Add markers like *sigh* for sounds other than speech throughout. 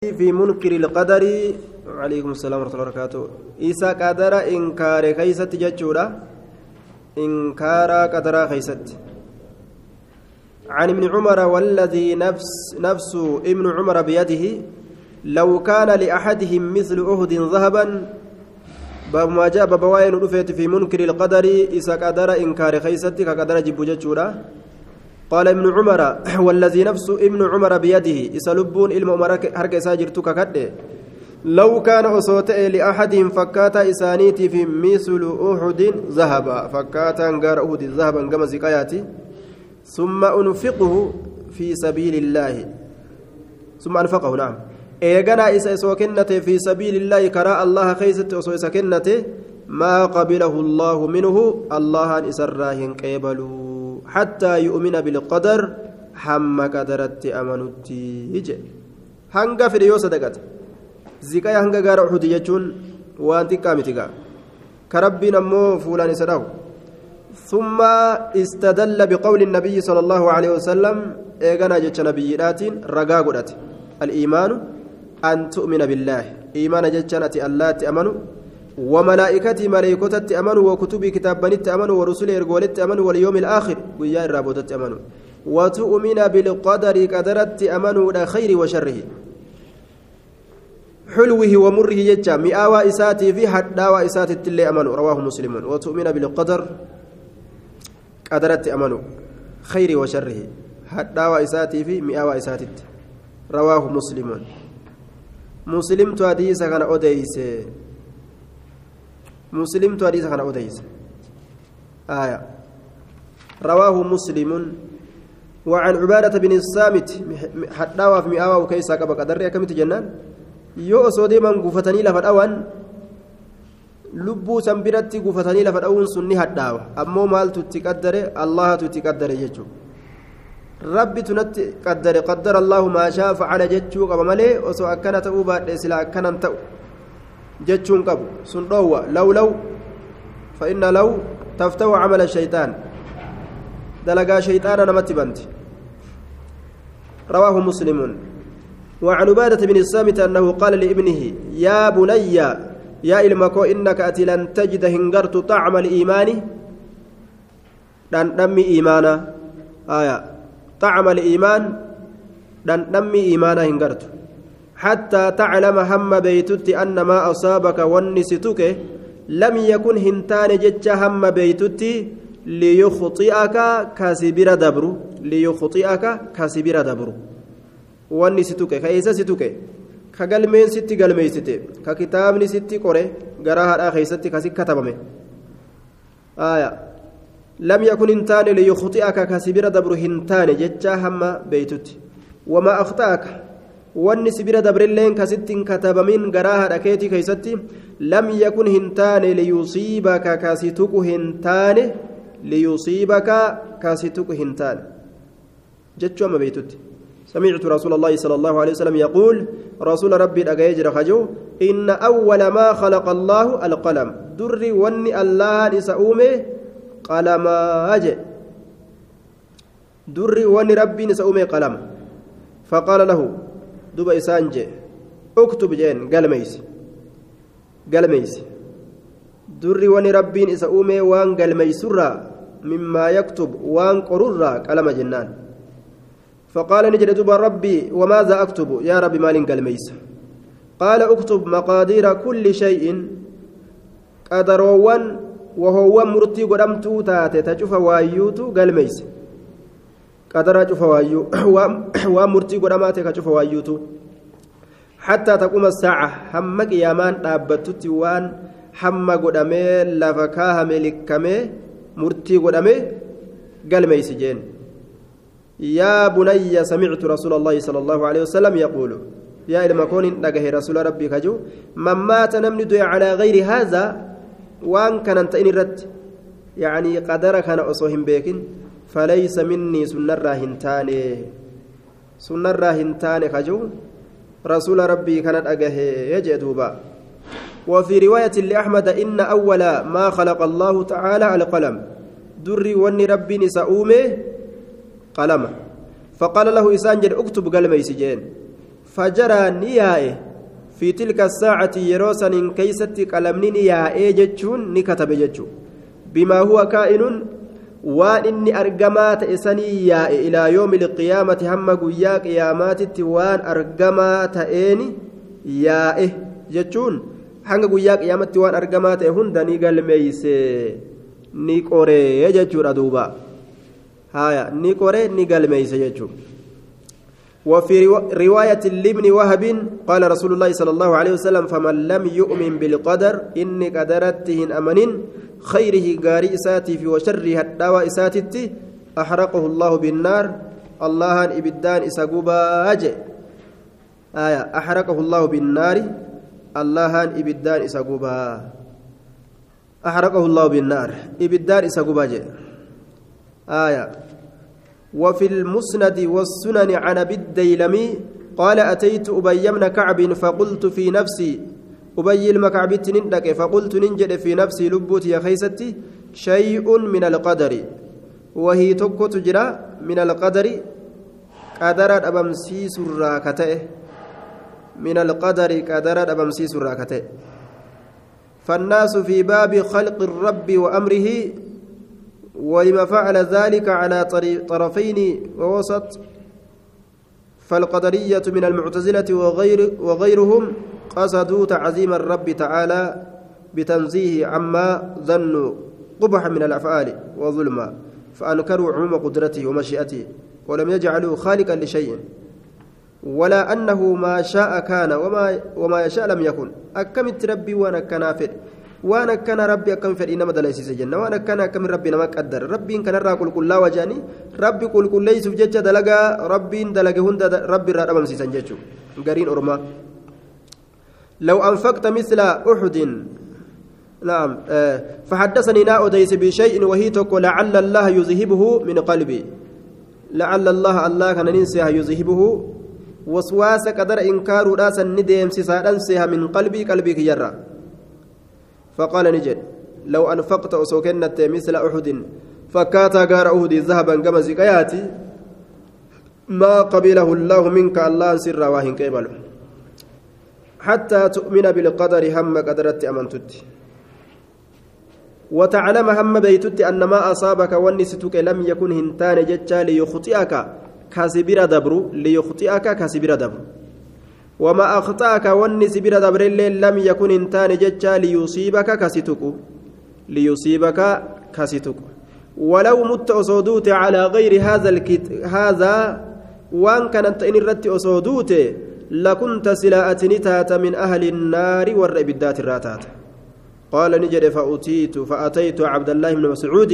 في منكر القدر. وعليكم السلام ورحمة الله وبركاته. إيسا قدر إنكار كيست جتشورا إنكار قدر كيست عن ابن عمر والذي نفس نفس ابن عمر بيده. لو كان لأحدهم مثل أهد ذهبا. باب ما جاء رفيت في منكر القدر. إيسا قدر إنكار كيست كقدر جب جتشورا قال ابن عمر *clears throat* والذي نفس ابن عمر بيده إسلبون إلما عمر هرق ساجرتك كده لو كان أصوت لأحدهم فكاتا إسانيتي في مثل أحد ذهبا. فكاتا غار أحد ذهبا كما ثم أنفقه في سبيل الله. ثم أنفقه نعم. إيغانا إسا إسوكنته في سبيل الله كراء الله خيست أسو إسكنته ما قبله الله منه الله أن إسراهن قبلوا حتى يؤمن بالقدر حم قدرت أمنتي يجي هنگا في ريو صدقت زكايا هنگا غار أحد يجون وانتي كامتيغا كربي نمو فولان سراو ثم استدل بقول النبي صلى الله عليه وسلم إيغانا جتش نبيات رغا غدت الإيمان أن تؤمن بالله. ايمان جتشنتي الله تامنوا وملائكته ملائكته أمنوا وكتب كتابانت أمنوا ورسله إرغولت أمنوا واليوم الآخر. ويا الرابطة أمنوا. وتؤمن بالقدر قدرت أمنوا إلى خير وشره. حلوة ومره يجا مئاوى إساتي في حداوى إساتي اللي أمنوا. رواه مسلم. وتؤمن بالقدر قدرت أمنوا خير وشره. حداوى إساتي في مئاوى إساتي. رواه مسلم. مسلم تحديث كان أوديسة. مسلم حديث كان أوديس آية رواه مسلم وعن عبادة بن الصامت حتى وفي مئة وكيسا كبا قدر كم dhawan lubbuu san biratti gufatanii lafa dhawuun sun ni hadhaawa ammoo maaltu itti qaddare allahatu itti qaddare jechuudha rabbi tunatti qaddare qaddara allahu maashaa facala jechuu qaba malee osoo akkana ta'uu baadhee sila akkanan ta'u jechuun qabu sun dhoowwa. Law law فإن لو تفتح عمل الشيطان دلقا شيطان نمت بنت رواه مسلم وعن عبادة بن الصامت أنه قال لابنه يا بني يا إلمكو إنك أتي لن تجد هنجرت طعم الإيمان لن نمي إيمانا آية طعم الإيمان لن نمي إيمانا هنجرت حتى تعلم هم بيتت أن ما أصابك ونستك لم يكن هنتان جج هم بيتت ليخطئك كاسبير دبر ليخطئك كاسبير دبر. ونستك كيس ستك كقلمين ستي قلميست ككتابني ستي قري قراها الآخيست كسك كتبمه آية. لم يكن هنتان ليخطئك كاسبير دبر هنتان جج هم بيتت. وما أخطأك. Wanni sibira dabrilleen kasittiin katabamin garaa haadha keetii keeysatti lam yakun hin taane liyusiibaka kasi tuqu hin taane liyusiibaka kasi tuqu hin taane jechuu amma beeytutti سمعت رسول الله صلى الله عليه وسلم يقول رسول ربي أجايجر خجو إن أول ما خلق الله القلم در وني الله نسأومه قلم أجي در وني ربي نسأومه قلم فقال له duba isaan jee uktub jeen galmeeysi galmeeysi durri wani rabbiin isa uumee waan galmeeysurraa mimmaa yaktub waan qorurraa qalama jennaan فقال نجد دوبا ربي وماذا أكتب يا ربي مال قلميس قال اكتب مقادير كل شيء قدروان وهو مرتي قدمتو تاتي تشوف وايوتو قلميس qadaraa cufa waayyuu waan murtii godhamaate ka cufa waayyuutu hattaa taquma saaca hamma qiyaamaan dhaabbattutti waan hamma godhamee lafa kaahame likkamee murtii godhamee galmeeysi jeen yaa bunayya samictu rasuula allaahi sala allaahu alehi wasalam yaquulu yaa ilma koon hin dhagahe rasuula rabbii kaju man maata namni du'e calaa gayri haazaa waan kanan ta'in irratti yacnii qadara فليس مني سنة راهنتاني سنة راهنتاني خجو. رسول ربي كانت أجه يجدوبا وفي رواية لأحمد إن أول ما خلق الله تعالى القلم. دري وني ربي نسأومه قلم. فقال له إسانجر اكتب قلم يسجين فجرى نيائه. في تلك الساعة يروسا كيست قلمني نيائه جتشون نكتب جتشو. بما هو كائن waan inni argamaa ta'e sanii yaa'e ilaa yoomi liqiyaamati hamma guyyaa qiyaamaatitti waan argamaa ta'een yaa'e jechuun hanga guyyaa qiyaamatti waan argamaa ta'e hunda ni galmeeyse ni qoree jechuudha duuba. Haya ni qoree ni galmeeyse jechuudha وفي رواية لابن وهب قال رسول الله صلى الله عليه وسلم فمن لم يؤمن بالقدر إني قدرته أمنين خيره غاري إساتي في وشره الدواء إساتي أحرقه الله بالنار الله إبدان إساقوبا آية أحرقه الله بالنار الله إبدان إساقوبا. أحرقه الله بالنار إبدان إساقوبا آية وفي المسند والسنن عن أبي الديلمي قال أتيت أبي بن كعب فقلت في نفسي أبي المكعبت نندك فقلت ننجد في نفسي لبوت يا خيستي شيء من القدر. وهي تكو تجرى من القدر. قدر أبمسيس الراكتة. من القدر قدر أبمسيس الراكتة. فالناس في باب خلق الرب وأمره ولما فعل ذلك على طرفين ووسط فالقدرية من المعتزلة وغير وغيرهم قصدوا تعظيم الرب تعالى بتنزيه عما ظنوا قبح من الأفعال وظلما فأنكروا عموم قدرته ومشيئته ولم يجعلوا خالقا لشيء ولا أنه ما شاء كان وما, وما يشاء لم يكن. أكمت ربي وأنا كنافر. في إنما دليس جنة وأنا كان أكم ربي نما قدر ربي إن كان راكل كل وجاني ربي كل كل ليس جج دلقا ربي دلقا هند ربي رأبم سيسن ججو قرين أرما لو أنفقت مثل أحد نعم فحدثني نا أديس بشيء وهي تقول لعل الله يذهبه من قلبي لعل الله الله كان ننسيها يذهبه وسواس قدر إنكار راسا نديم سيسا من قلبي قلبي كجرة فقال نجد لو أنفقت أسوكنت مثل أحد فكاتا غار أهدي ذهبا كما زكاياتي ما قبله الله منك الله سر واهن كيبله حتى تؤمن بالقدر هم قدرت أمنتت. وتعلم هم بيتت أن ما أصابك ونستك لم يكن هنتان جتشا ليخطئك كاسبير دبر ليخطئك كاسبير دبر وما أخطأك ونسبير دبر لم يكن هنتان جتشا ليصيبك كاسيتك ليصيبك كاسيتك ولو مت أصودوت على غير هذا الكت... هذا وان كانت إن الرت أصودوت لكنت سلاءة نتات من أهل النار والربدات الراتات. قال نجد فأتيت فأتيت عبد الله بن مسعود.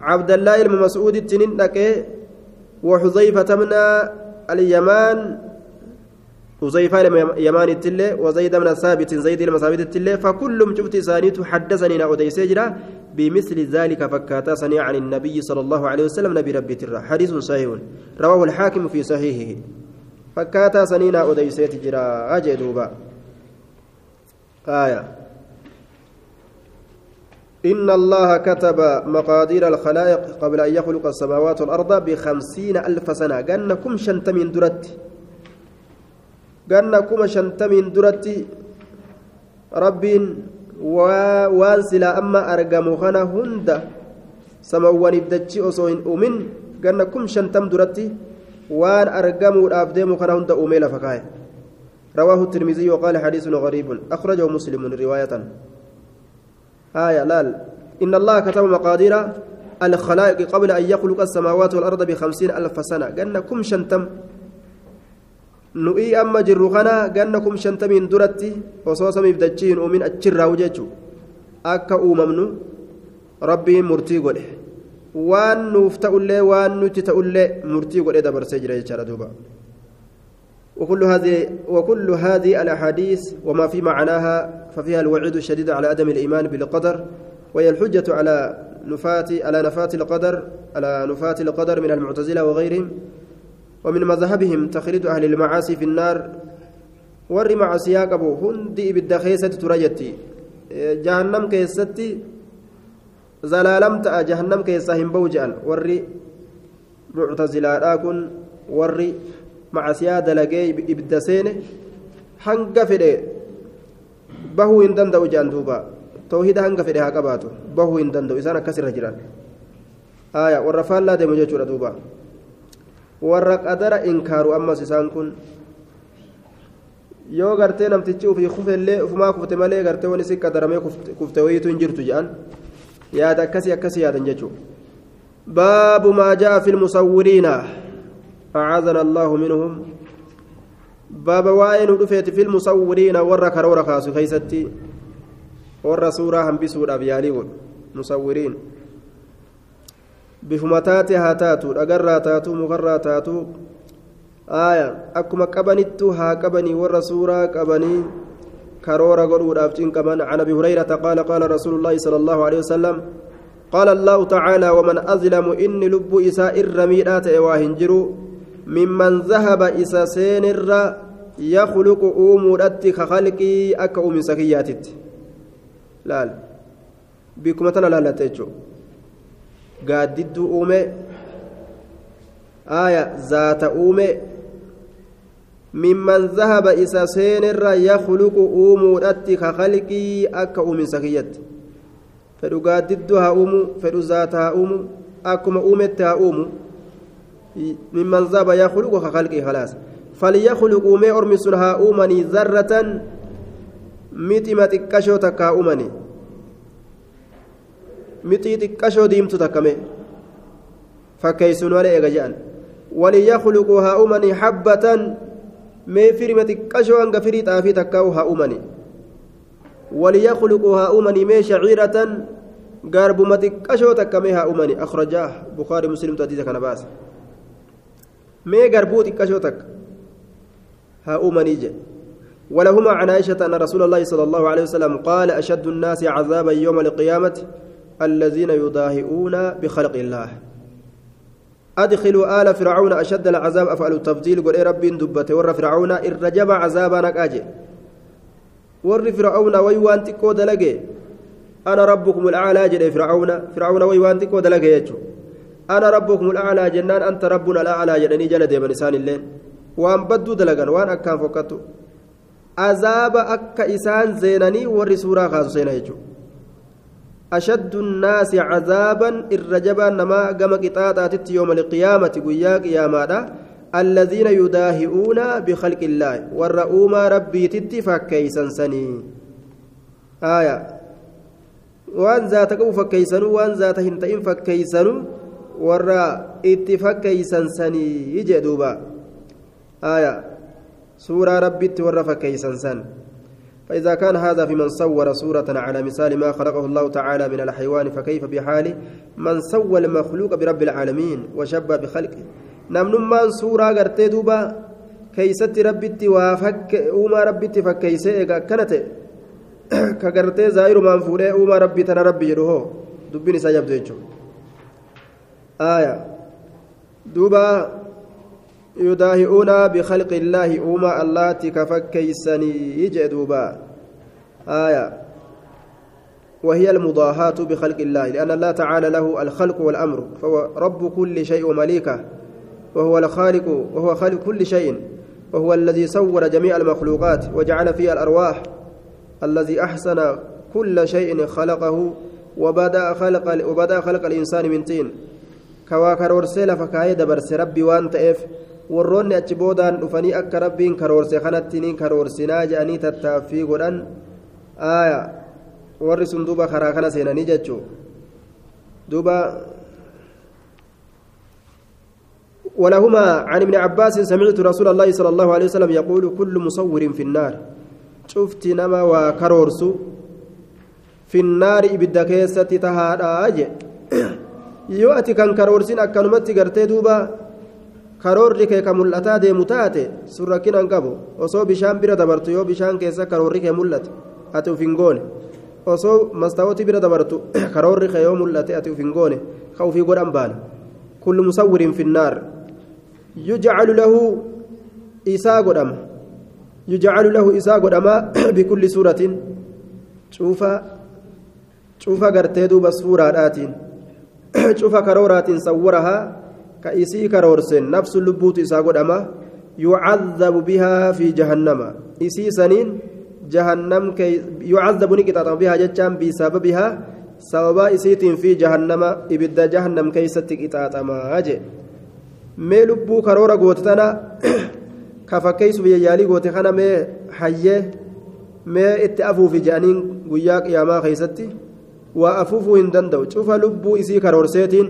عبد الله بن مسعود التنين وحذيفة من اليمان حذيفة يمان التلة وزيد من ثابت زيد المثابت التلة فكلهم شفت سانيت حدثني نأودي سجرا بمثل ذلك فكاتا سني عن النبي صلى الله عليه وسلم نبي ربي ترى. حديث صحيح. رواه الحاكم في صحيحه. فكاتا سنينا أودي سيتجرا أجي دوبا. آية. إن الله كتب مقادير الخلائق قبل أن يخلق السماوات والأرض بخمسين ألف سنة. قالنكم شنتمين درت. قالنكم شنتمين درت ربين waan silaa amma argamu kana hunda samawwaniif dachii osoo hin uumin ganna kum shantam duratti waan argamuudhaaf deemu kana hunda uumee lafa kaa'e رواه الترمذي وقال حديث غريب. أخرجه مسلم رواية. آية لال. إن الله كتب مقادير الخلائق قبل أن يخلق السماوات والأرض بخمسين ألف سنة. قلنا كم شنتم؟ Nu'ii amma jirru kana ganna kum shantamiin duratti osoo samiif dachiin uumin achirraa jechu akka uumamnu rabbiin murtii godhe waan nuuf ta'ullee waan nuti ta'ullee murtii godhe dabarsee jira jechaadha duuba وكل هذه وكل هذه الاحاديث وما في معناها ففيها الوعيد الشديد على عدم الايمان بالقدر وهي الحجه على نفات على نفات القدر على نفات القدر من المعتزله وغيرهم ومن مذهبهم تخليد أهل المعاصي في النار ور معصيا قبو هندي بالدخيسة ترجتي جهنم كيستي زلالمت جهنم كيسا هم بوجان ور معتزلا كن ور macasiyaa dalagee ibidda seene hanga fedhe bahuu hin danda'u jedhan duuba toohida hanga fedhe haa qabaatu bahuu hin danda'u isaan akkasirra jiran aya warra faallaa deemu jechuudha duuba warra qadara inkaaru ammas isaan kun yoo gartee namtichi ufii kufellee ufumaa kufte malee gartee wani si qadaramee kufte wayiitu hin jirtu jedhan yaada akkasii akkasii yaadan jechuudha baabu maa ja'a fi lmusawwiriina أعاذنا الله منهم بابا وائن دفيت في المصورين ورا كرورا خاسو خيستي ورا سورة هم بسورة بيالي مصورين بفمتات هاتاتو أقرى تاتو مغرى تاتو. آية أكما قبنتو ها قبني ورا سورة قبني. كرورا قلوا أفتين كمان عن أبي هريرة قال قال رسول الله صلى الله عليه وسلم قال الله تعالى ومن أظلم إني لب إساء الرميدات إواهنجرو ممن ذهب إسا سينر يخلق أمورات كخلقي أكا أم سكياتت laal bikkuma tana laallate jechuun gaaddidduu uume aaya zaata uume mimman zahaba isa seenirra yakluqu uumuudhatti ka kalqii akka uuminsa kiyyatti fedhu gaaddidduu haa uumu fedhu zaata haa uumu akkuma uumetti haa uumu mimman zahaba yakluqu ka kalqii khalaas فليخلقوا ما أرمسون ها أومني ذرة mixima xiqqashoo takka haa uumani fakkeeysuun malee eega je'an waliyyakhluquu haa uumani habbatan mee firima xiqqashoo hanga firii xaafii takkaa'u haa uumani waliyyakhluquu haa uumani mee shaciiratan gaarbuma xiqqashoo takkamee haa uumani akhrajaah bukaarii muslimtu hadiisa kana baase mee garbuu xiqqashoo takka haa uumanii jedhe ولهما عن عائشة أن رسول الله صلى الله عليه وسلم قال أشد الناس عذابا يوم القيامة الذين يضاهئون بخلق الله. أدخلوا آل فرعون أشد العذاب أفعل التفضيل قل رب دبته ور فرعون الرجب عذابا نكاجي ور فرعون ويوان تكو دلقي أنا ربكم الأعلى جل فرعون. فرعون ويوان تكو دلقي يجو. أنا ربكم الأعلى جنان أنت ربنا الأعلى جلني جل ديما لسان الليل وأن بدو دلقا وأن أكان فكتو azaaba akka isaan zeenanii warri suuraa kaasu seena jechuudha nnaasi cazaaban irra jabaan namaa gama qixaaxaatitti yooma alqiyaamati guyyaa qiyaamaadha الذين يداهئون بخلق الله والرؤوما ربي فكيسن سني. آية. وان ذات قو فكيسن وان ذات هنتئن فكيسن ورأ اتفكيسن سني. يجي دوبا. آية. سورة ربي ورف كيسا سن. فإذا كان هذا في من صور صورة على مثال ما خلقه الله تعالى من الحيوان فكيف بحال من سوى المخلوق برب العالمين وشبه بخلقه. نمن من صورة قرتي دوبا كيست ربي وفك أوما ربي فكيسي كانت *coughs* كقرتي زائر من فوري أوما ربي ترى ربي يروه دبني سيبدو آية. دوبا يداهئون بخلق الله أوما الله كفكيسني يجدوبا آية. وهي المضاهاة بخلق الله لأن الله تعالى له الخلق والأمر فهو رب كل شيء ومليكه وهو الخالق وهو خالق كل شيء وهو الذي صور جميع المخلوقات وجعل فيها الأرواح الذي أحسن كل شيء خلقه وبدأ خلق وبدأ خلق الإنسان من طين. كواكر ورسل فكاية دبرس ربي وأنت إف warroonni achi boodaan dhufanii akka rabbiin karoorse kanatti ni karoorsinaa jedhanii tattaaffii godhan aaya warri sun duuba karaa kana seenanii jechuu duuba ولهما عن ابن عباس سمعت رسول الله صلى الله عليه وسلم يقول كل مصور في النار شفت نما وكرورس في النار إبدا كيسة تهادا يؤتي كان كرورسين أكنمتي قرتي دوبا karoorri kee ka mul'ataa deemu taate sun rakkina hin qabu osoo bishaan bira dabartu yoo bishaan keessa karoorri kee mul'ate ati uf hin goone osoo mastaawoti bira dabartu karoorri kee yoo mul'ate ati uf hin goone ka ufii godhan baana kullu musawwirin finnaar yujcalu lahu isaa godhama yujcalu lahu isaa godhama bikulli suuratin cuufa cuufa gartee duuba suuraadhaatiin cuufa karooraatiin sawwarahaa isii karoorsen nafsu lubbuutu isaa godhama يعذب بها في جهنم إسي سنين جهنم كي يعذب نكتة بها جتان بسببها سبب إسيت في جهنم إبدا جهنم كيستك إتاتما أجي mee lubbuu karoora goote tana ka fakkeessuuf yayyaalii goote kana mee hayyee mee itti afuufi jedhaniin guyyaa qiyaamaa keessatti waa afuufuu hin danda'u cufa lubbuu isii karoorseetiin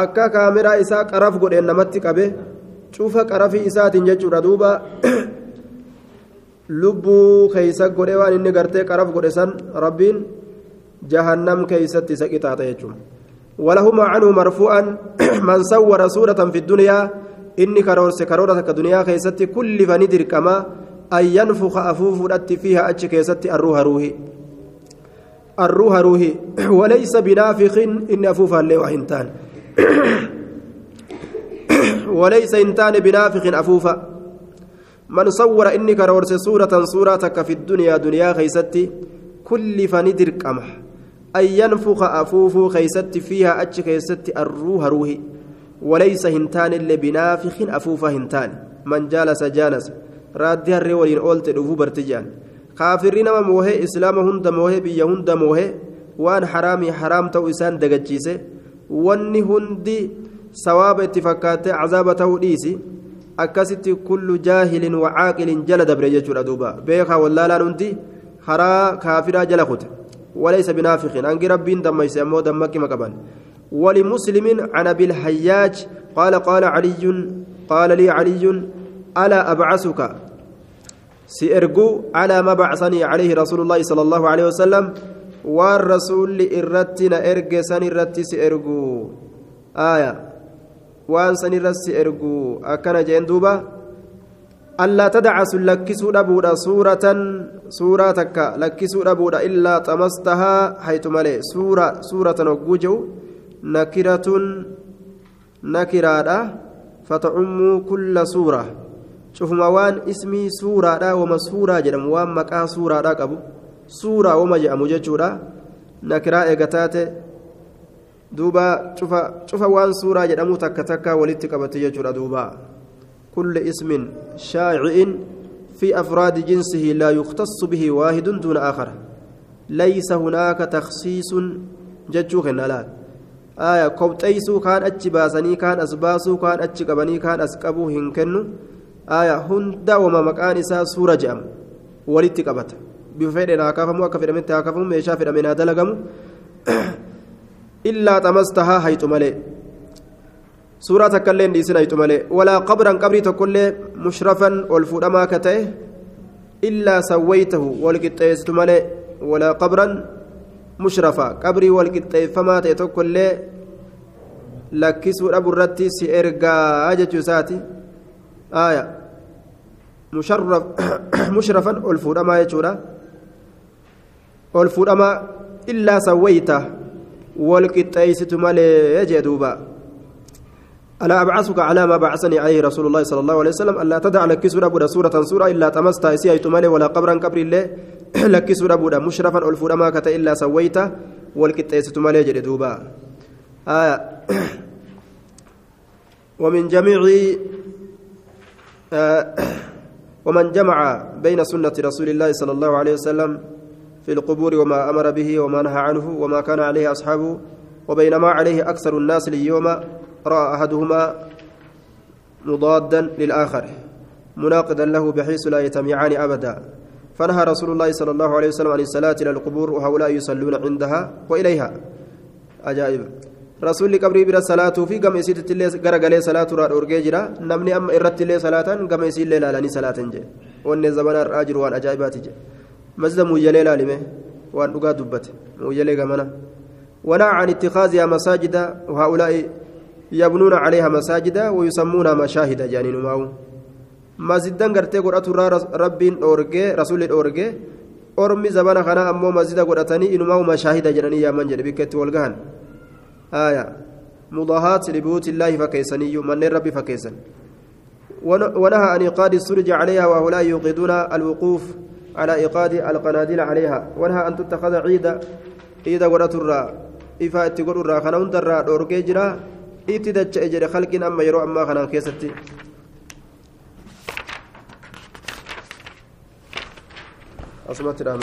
akka kaameraa isaa qaraf godheen namatti qabe cufa qarafii isaatiin jechuudha duuba lubbuu keeysa godhe waan inni gartee qaraf godhe san rabbiin jahannam keeysatti isa qixaaxa jechuudha ولهما عنه مرفوعا من صور سورة في الدنيا إني كرورس كرورة كدنيا كيستي كل فندر كما أن ينفخ أفوف فيها أتش كيستي الروح روحي الروح روحي وليس بنافخ إن أفوف اللي وحنتان *coughs* وليس إنتان بنافخ أفوفا. من صور إني كرورس سورة سورة في الدنيا دنيا كيستي كل فندر كما أن ينفخ أفوف خيست فيها أتش خيست الروح روحي. وليس هنتان اللي بنافخ أفوف هنتان. من جالس جالس. رادي الرولين أولت دفو برتجان. كافرين ما موهي إسلام هند موهي بيا هند موهي. وان حرامي حرام تو إسان دقجيسي. واني هندي سواب اتفاقات عذاب توديسي أكست كل جاهل وعاقل جلد بريجة دوبا بيخا ولا لا نندي خرا كافرا جلخت وليس بنافخ أنجي ربين دم يسمو دمك مكبان ولمسلم عن أبي الحياج قال قال علي قال لي علي ألا أبعثك سيرجو على ما بعثني عليه رسول الله صلى الله عليه وسلم والرسول إرتنا إرجى سن إرت سيرجو آية وان سن إرت سيرجو أكن جندوبا ألا تدع سلكسو دبودا سورة سورة تكا لكسو دبودا إلا طمستها حيث ملي سورة سورة نوجو نكرة نكرة فتعم كل سورة شوف موان اسمي سورة دا وما سورة جرم مكا سورة دا قبو سورة وما جأمو جتشورا نكرة إغتاتي دوبا شوف شوف وان سورة جرمو تكا تكا ولدت قبتي جتشورا دوبا كل اسم شائع في أفراد جنسه لا يختص به واحد دون آخر ليس هناك تخصيص ججوخ لا آية كوبتيسو كان أتش باسني كان أسباسو كان أتش قبني كان أسكبو هنكنو آية هندا وما مكان إسا سورة جأم ولدت قبت بفعل هاكافمو أكفر من تهاكافمو ميشا في من هذا لقمو إلا تمستها حيث ملئ suuraa takkaillee hin dhiisinaytu malee walaa qabran qabrii tokkollee mushrafan ol fuudhamaa ka ta'e illaa sawwaytahu wal qixxeessitu malee walaa qabran mushrafa qabrii wal qixxeeffamaa ta'e tokkollee lakkisuu dhabu irratti si ergaa jechuu isaati aaya mushrafan ol fuudhamaa jechuudha ol fuudhamaa illaa sawwayta wal duubaa ألا أبعثك على ما بعثني عليه رسول الله صلى الله عليه وسلم ألا تدع لك سورة بودا سورة سورة إلا تمستا إسيا يتمالي ولا قبرا قبر الله لك سورة بودا مشرفا ألفورا ما إلا سويته والكتايس تمالي جري آية ومن جميع ومن جمع بين سنة رسول الله صلى الله عليه وسلم في القبور وما أمر به وما نهى عنه وما كان عليه أصحابه وبين ما عليه أكثر الناس اليوم رأى أحدهما مضادا للآخر مناقضا له بحيث لا يتميعان أبدا. فنهى رسول الله صلى الله عليه وسلم عن الصلاة إلى القبور وهؤلاء يصلون عندها وإليها. أجائب رسول قبري بلا صلاة في قم يسيت اللي غرغلي صلاة راد أورجيجرا نمني أم إرت اللي صلاة قم يسيت اللي لالاني صلاة جي. وأن زمان الراجل وأن جي. مسجد موجلي لالمه وأن أقاد دبت. موجلي قمنا ونهى عن اتخاذها مساجد. وهؤلاء يبنون عليها مساجد. ويسمونها مشاهد جانين ماو. مسجدا غرتي قرأت رب أورجي رسول أرمي زمان خنا أمو مسجد قرأتني إنما مشاهد جانين يا من جربي كت والجهن آية. مضاهات لبيوت الله فكيسني. من ربي فكيسن. ونهى عن إيقاد السرج عليها. وهؤلاء يوقدون الوقوف. على إيقاد القناديل عليها. ولها أن تتخذ عيدا عيدا ورترا إفا تقرر خنا ونترا دوركي جرا. إتدتش أجر خلق أما يرو أما خنا كيستي. أصمت الأمنا